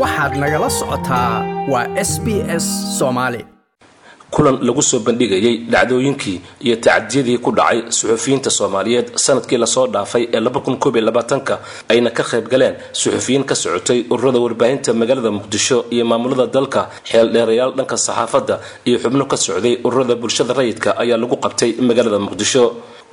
waxaad nagala socotaa waa s b s soomaali kulan lagu soo bandhigayay dhacdooyinkii iyo tacadiyadii ku dhacay suxufiyiinta soomaaliyeed sannadkii la soo dhaafay ee ka ayna ka qayb galeen suxufiyiin ka socotay ururada warbaahinta magaalada muqdisho iyo maamulada dalka xeeldheerayaal dhanka saxaafadda iyo xubno ka socday ururada bulshada rayidka ayaa lagu qabtay magaalada muqdisho.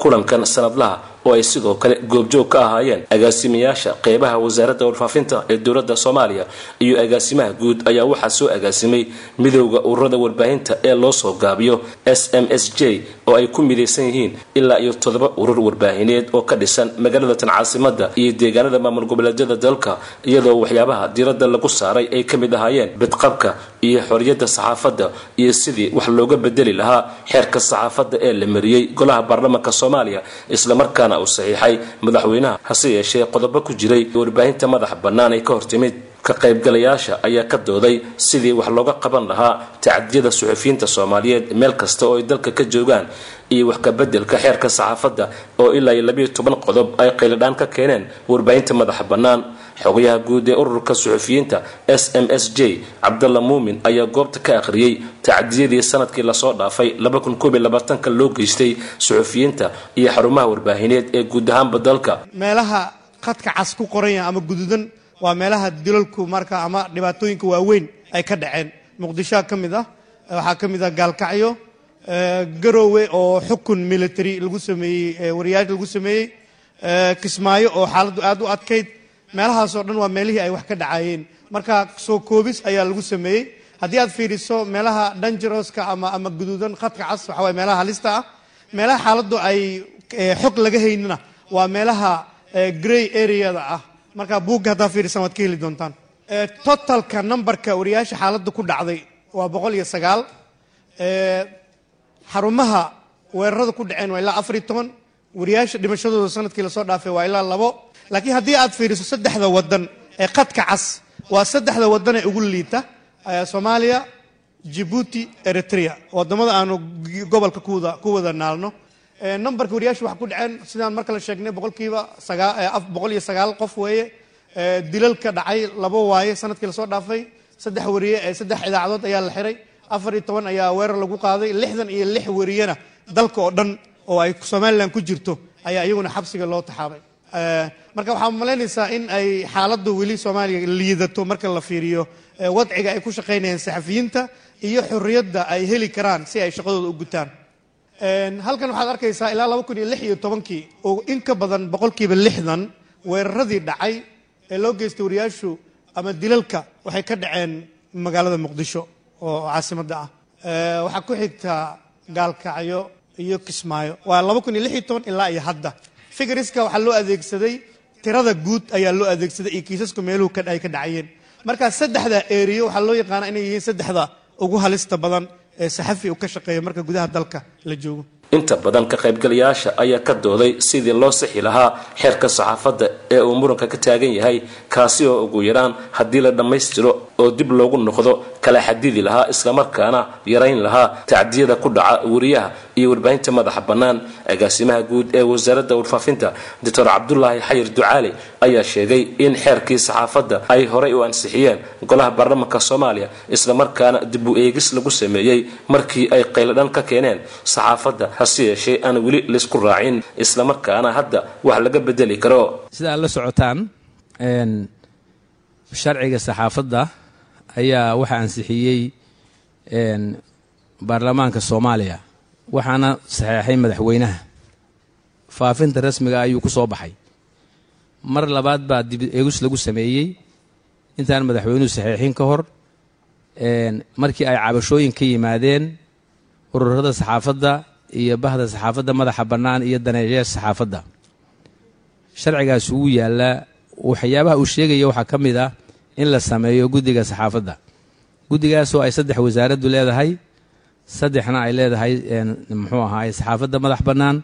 Kulankan sanadlaha oo ay sidoo kale goobjoog ka ahaayeen. Agaasimayaasha qeybaha wasaaradda warfaafinta ee dowladda soomaaliya iyo agaasimaha guud ayaa waxaa soo agaasimay midowda ururada warbaahinta ee loo soo gaabiyo s m s j oo ay ku midaysan yihiin ilaa iyo toddoba urur warbaahineed oo ka dhisan magaalada tan caasimada iyo deegaanada maamul goboleedyada dalka iyadoo waxyaabaha diiradda lagu saaray ay ka mid ahaayeen bidqabka iyo xorriyadda saxaafadda iyo sidii wax looga bedeli lahaa xeerka saxaafadda ee la mariyey golaha baarlamaanka soomaaliya islamarkaana uu saxiixay madaxweynaha hase yeeshee qodobo ku jiray warbaahinta madaxa bannaan ay ka hortimid. Ka qaybgalayaasha ayaa ka dooday sidii wax looga qaban lahaa tacadiyada suxufiyiinta soomaaliyeed meel kasta oo ay dalka ka joogaan iyo wax ka bedelka xeerka saxaafadda oo ilaa iyo labiyo toban qodob ay qayladhaan ka keeneen warbaahinta madaxa bannaan xogayaha guud ee ururka suxufiyiinta s m s j cabdalla muumin ayaa goobta ka akhriyey tacdiyadii sannadkii la soo dhaafay ka loo geystay suxufiyiinta iyo xarumaha warbaahineed ee guud ahaanba dalka meelaha khadka cas ku qoranya ama guduudan waa meelaha dilalku marka ama dhibaatooyinka waaweyn ay ka dhaceen. Muqdishoa ka mid ah waxaa ka mid ah gaalkacyo garoowe oo xukun military lagu sameeyey wariyaaj lagu sameeyey kismaayo oo xaaladdu aad u adkayd meelahaasoo dhan waa meelihii ay wax ka dhacayeen. Marka soo koobis ayaa lagu sameeyey. Haddii aad fiiriso meelaha dangeroska ama ama guduudan khadka cas waxa waye meelaha halista ah. Meelaha xaaladdu ay xog laga haynina waa meelaha grey areada ah. Marka buugga haddaa fiirisan waad ka heli doontaan. Totalka numberka wariyaasha xaaladda ku dhacday waa boqol iyo sagaal. Xarumaha weerarada ku dhaceen waa ilaa afar iyo toban. Wariyaasha dhimashadooda sannadkii la soo dhaafay waa ilaa labo laakiin haddii aad fiiriso saddexda wadan ee khadka cas waa saddexda wadan ee ugu liita soomaaliya jibuuti eritrea. Wadamada aanu gobolka ku wada naalno. Numberka wariyaasha waxaa ku dhaceen sidaan marka la sheegnay boqolkiiba boqol iyo sagaal qof weeye. Dilalka dhacay labo waaye sannadkii la soo dhaafay. Saddex wariye saddex idaacadood ayaa la xiray. Afar iyo toban ayaa weerar lagu qaaday. Lixdan iyo lix wariyena dalka oo dhan oo ay somalilan ku jirto ayaa iyaguna xabsiga loo taxaabay marka waxaa malaynaysaa in ay xaaladdu weli soomaaliya liidato marka la fiiriyo wadciga ay ku shaqaynayaan saxafiyiinta iyo xorriyadda ay heli karaan si ay shaqadooda u gutaan. Halkan waxaad arkaysaa ilaa laba kun iyo lix iyo tobankii oo in ka badan boqolkiiba lixdan weeraradii dhacay ee loo geystay wariyaashu ama dilalka waxay ka dhaceen magaalada muqdisho oo caasimadda ah. Waxaa ku xigta gaalkacyo iyo kismaayo. Waa laba kun iyo lix iyo toban ilaa iyo hadda figariska waxaa loo adeegsaday tirada guud ayaa loo adeegsaday iyo kiisasku meeluhu ay ka dhacayeen. Marka saddexda eriyo waxaa loo yaqaana inay yihiin saddexda ugu halista badan ee saxafi uu ka shaqeeyo marka gudaha dalka la joogo. Inta badan ka qaybgalayaasha ayaa ka dooday sidii loo sixi lahaa xeerka saxaafadda ee uu muranka ka taagan yahay kaasi oo ugu yaraan haddii la dhammaystiro oo dib loogu noqdo kala xadidi lahaa islamarkaana yarayn lahaa tacdiyada ku dhaca wariyaha iyo warbaahinta madaxa bannaan. Agaasimaha guud ee wasaaradda warfaafinta doctor cabdulaahi xayir ducaali ayaa sheegay in xeerkii saxaafadda ay horay u ansixiyeen golaha baarlamaanka soomaaliya islamarkaana dib u eegis lagu sameeyey markii ay qayladhan ka keeneen saxaafadda hase yeeshee aan weli laysku raacin islamarkaana hadda wax laga bedeli karo. Sida aad la socotaan sharciga saxaafadda ayaa waxaa ansixiyey baarlamaanka soomaaliya waxaana saxeexay madaxweynaha. Faafinta rasmiga ayuu ku soo baxay. Mar labaad baa dib eegis lagu sameeyey. Intaan madaxweynuhu saxeexin ka hor markii ay cabashooyin ka yimaadeen ururada saxaafadda iyo bahda saxaafadda madaxa bannaan iyo daneeyayaasha saxaafadda. Sharcigaas wuu yaallaa waxyaabaha uu sheegaya waxaa ka mid ah in la sameeyo guddiga saxaafadda. Guddigaasoo ay saddex wasaaraddu leedahay saddexna ay leedahay muxuu ahaay saxaafadda madax bannaan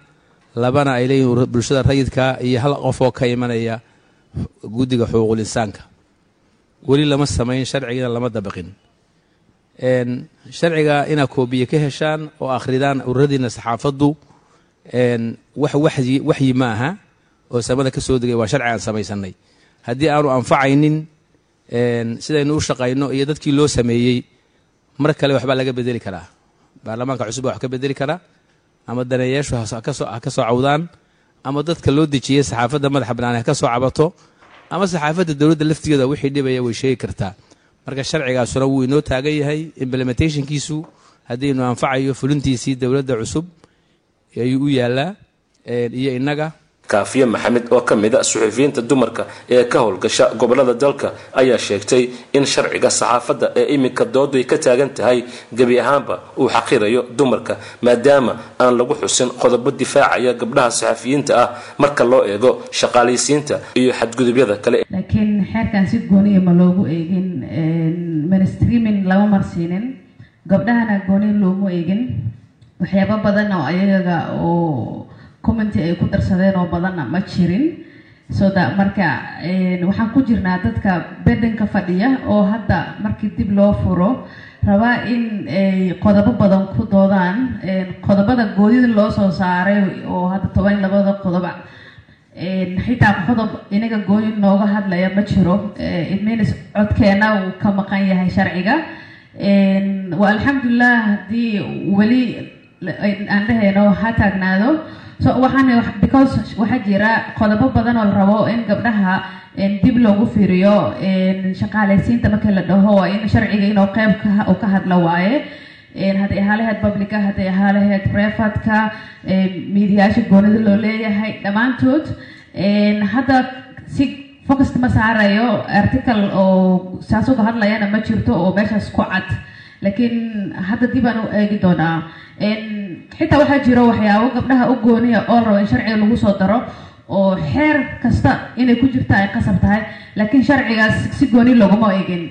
labana ay leeyihiin bulshada rayidka iyo hal qof oo ka imanaya guddiga xuquuqul insaanka weli lama samayn sharcigina lama dabaqin sharciga inaad koobiye ka heshaan oo akhridaan ururadiina saxaafaddu wax waxyi ma aha oo samada ka soo degay waa sharci aan samaysanay haddii aanu anfacaynin sidaynu u shaqayno iyo dadkii loo sameeyey mar kale waxbaa laga bedeli karaa. Baarlamaanka cusub baa wax ka bedeli karaa ama daneeyaashu ha ka soo cawdaan ama dadka loo dejiyey saxaafadda madaxa bannaan ha ka soo cabato ama saxaafadda dowladda laftigeeda wixii dhibaya way sheegi kartaa marka sharcigaasuna wuu inoo taagan yahay implementationkiisu haddiinu anfacayo fulintiisii dowladda cusub ayuu u yaalaa iyo innaga kaafiye maxamed oo ka mid a suxufiyiinta dumarka ee ka howlgasha gobollada dalka ayaa sheegtay in sharciga saxaafadda ee iminka doodu ay ka taagan tahay. Gebi ahaanba uu xaqirayo dumarka maadaama aan lagu xusin qodobo difaacaya gabdhaha saxafiyiinta ah marka loo eego shaqaalaysiinta iyo xadgudubyada kale. Laakiin xeerkan si gooniya loogu eegin mainstreaming lama marsiinin. Gabdhahana gooni loomu eegin. Waxyaabo badan oo ayaga oo commenty ay ku darsadeen oo badanna ma jirin. So da marka waxaan ku jirnaa dadka bedanka fadhiya oo hadda markii dib loo furo rabaa in ay qodobo badan ku doodaan. Qodobada goodida loo soo saaray oo hadda toban labada qodoba. Xitaa qodob inaga gooni nooga hadlaya ma jiro. Itmins codkeena uu ka maqan yahay sharciga. Wa alxamdulilah haddii weli aan dhahayno ha taagnaado. So waxaan because waxaa jira qodobo badan oo la rabo in gabdhaha dib loogu fiiriyo shaqaalaysiinta markii la dhaho waa in sharciga inuu qeyb uu ka hadlo waaye. Hadday ahaa lahayd publica hadday ahaa lahayd brefatka miidiyaasha goonida loo leeyahay dhammaantood hadda si focust ma saarayo article oo saas uga hadlayana ma jirto oo meeshaas ku cad laakiin hadda dib aan u eegi doonaa xitaa waxaa jiro waxyaabo gabdhaha u gooniya oo rabo in sharciga lagu soo daro oo xeer kasta inay ku jirta ay qasab tahay. Laakiin sharcigaas si gooni looguma eegin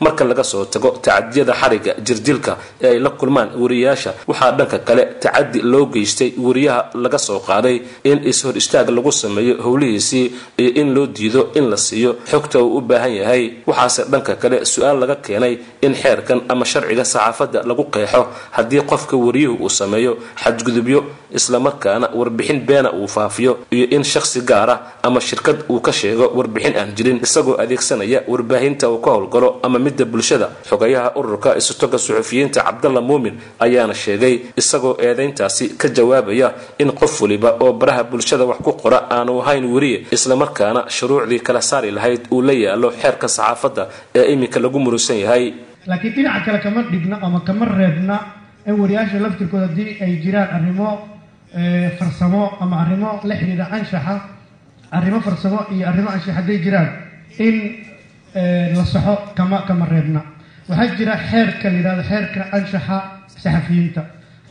marka laga soo tago tacadiyada xariga jirdilka ee ay la kulmaan wariyayaasha waxaa dhanka kale tacadi loo geystay wariyaha laga soo qaaday in is-hor istaag lagu sameeyo howlihiisii iyo in loo diido in la siiyo. Xogta uu u baahan yahay waxaase dhanka kale su'aal laga keenay in xeerkan ama sharciga saxaafadda lagu qeexo. Haddii qofka wariyuhu uu sameeyo xadgudubyo islamarkaana warbixin beena uu faafiyo iyo in shakhsi gaara ama shirkad uu ka sheego warbixin aan jirin isagoo adeegsanaya warbaahinta uu ka howlgalo ama midda bulshada. Xogayaha ururka isutoga suxufiyiinta cabdalla muumin ayaana sheegay isagoo eedayntaasi ka jawaabaya in qof waliba oo baraha bulshada wax ku qora aanu ahayn weriye islamarkaana shuruucdii kala saari lahayd uu la yaalo xeerka saxaafadda ee iminka lagu murusan yahay. Laakiin dhinaca kale kama dhigna ama kama reebna in wariyaasha laftirkooda haddii ay jiraan arrimo farsamo ama arrimo la xidhiidha anshaxa arrimo farsamo iyo arrimo anshax hadday jiraan in la saxo kama kama reebna. Waxaa jira xeerka la yidhahdo xeerka anshaxa saxafiyiinta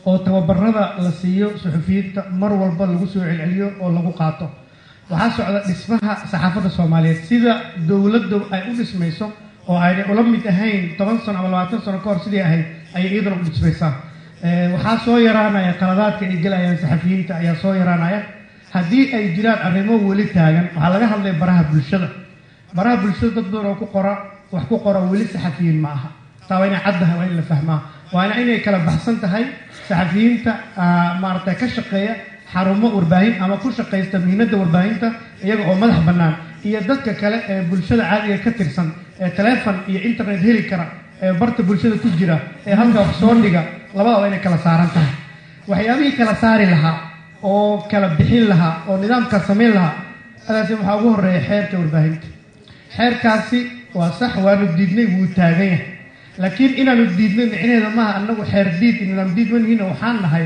oo tababarada la siiyo saxafiyiinta mar walba lagu soo celceliyo oo lagu qaato. Waxaa socda dhismaha saxaafadda soomaaliyeed sida dowladdu ay u dhismayso oo aynay ula mid ahayn toban sano ama labaatan sano ka hor sidii ahayd ayay iyaduna u dhismaysaa waxaa soo yaraanaya qaladaadka ay gelayaan saxafiyiinta ayaa soo yaraanaya. Haddii ay jiraan arrimo weli taagan waxaa laga hadlaya baraha bulshada. Baraha bulshada dad badan oo ku qora wax ku qora weli saxafiyiin ma aha. Taa waa inay caddahay waa in la fahmaa. Waana inay kala baxsan tahay saxafiyiinta maaragtay ka shaqeeya xarumo warbaahin ama ku shaqaysta mihnada warbaahinta iyaga oo madax bannaan iyo dadka kale ee bulshada caadiga ka tirsan ee taleefon iyo internet heli kara ee barta bulshada ku jira ee halka wax soo dhiga labada waa inay kala saaran tahay. Waxyaabihii kala saari lahaa oo kala bixin lahaa oo nidaamka samayn lahaa adaasi waxaa ugu horreeya xeerka warbaahinta. Xeerkaasi waa sax waanu diidnay wuu taagan yahay. Laakiin inaanu diidnay micnaheeda maaha anagu xeer diid nidaam diid manihiina waxaan nahay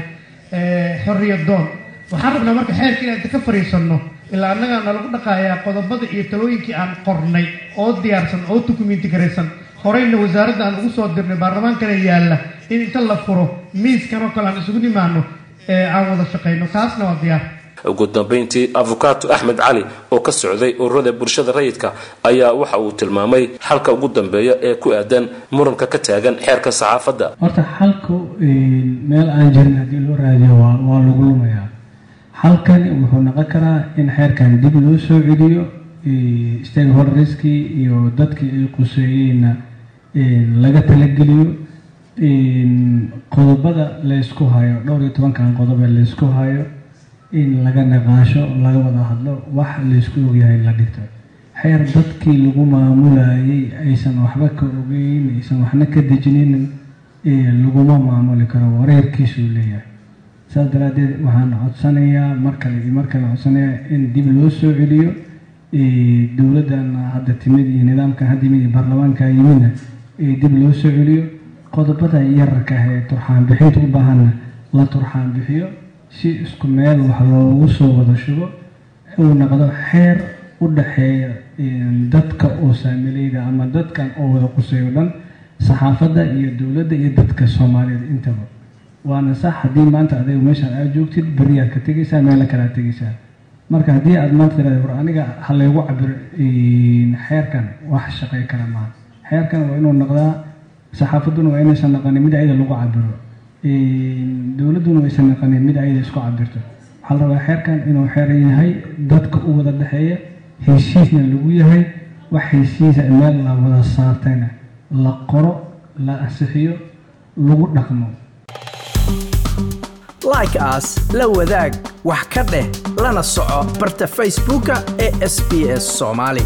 xorriyad doon. Waxaan rabnaa marka xeerka inaan inta ka fariisanno ilaa annagaa nalagu dhaqaayaa qodobada iyo talooyinkii aan qornay oo diyaarsan oo dukumenti garaysan horeyna wasaaradda aan ugu soo dirnay baarlamaankana yaalla in inta la furo miiskanoo kale aan isugu nimaano aan wada shaqayno taasna waa diyaar. Ugu dambeyntii afukato axmed cali oo ka socday ururada bulshada rayidka ayaa waxa uu tilmaamay xalka ugu dambeeya ee ku aadan muranka ka taagan xeerka saxaafadda. Horta xalku meel aan jirin haddii loo raadiyo waa lagu lumayaa. Xalkani wuxuu noqon karaa in xeerkan dib loo soo celiyo stakeholderskii iyo dadkii ay quseeyeenna laga talageliyo qodobada laysku hayo dhowr iyo tobankan qodob ee laysku hayo in laga naqaasho laga wada hadlo wax laysku ogyahay la dhigto. Xeer dadkii lagu maamulayay aysan waxba ka ogeyn aysan waxna ka dejinin laguma maamuli karo wareerkiisuu leeyahay. Saas daraaddeed waxaan codsanayaa mar kale iyo mar kale codsanayaa in dib loo soo celiyo dowladdan hadda timid iyo nidaamkan hadda yimid iyo baarlamaanka yimidna dib loo soo celiyo qodobada yararka ah ee turxaan bixinta u baahanna la turxaan bixiyo si isku meel wax loogu soo wada shubo uu noqdo xeer u dhaxeeya dadka oo saamilayda ama dadkan oo wada quseeyo dhan saxaafadda iyo dowladda iyo dadka soomaaliyeed intaba. Waana sax haddii maanta adiga meeshaan aad joogtid beriyaad ka tegaysaa meela kale aad tegaysaa marka haddii aad maanta tiraada war aniga ha laygu cabiro xeerkan wax shaqey kara maaha xeerkan waa inuu noqdaa saxaafadduna waa inaysan naqanin mid ayada lagu cabiro dowladduna waysan naqanin mid ayada isku cabirto waxaa la rabaa xeerkan inuu xeer yahay dadka u wada dhexeeya heshiisna lagu yahay wax heshiisa meel la wada saartayna. La qoro la ansixiyo lagu dhaqmo. Like as la wadaag wax ka dheh lana soco barta facebooka ee sb s soomaali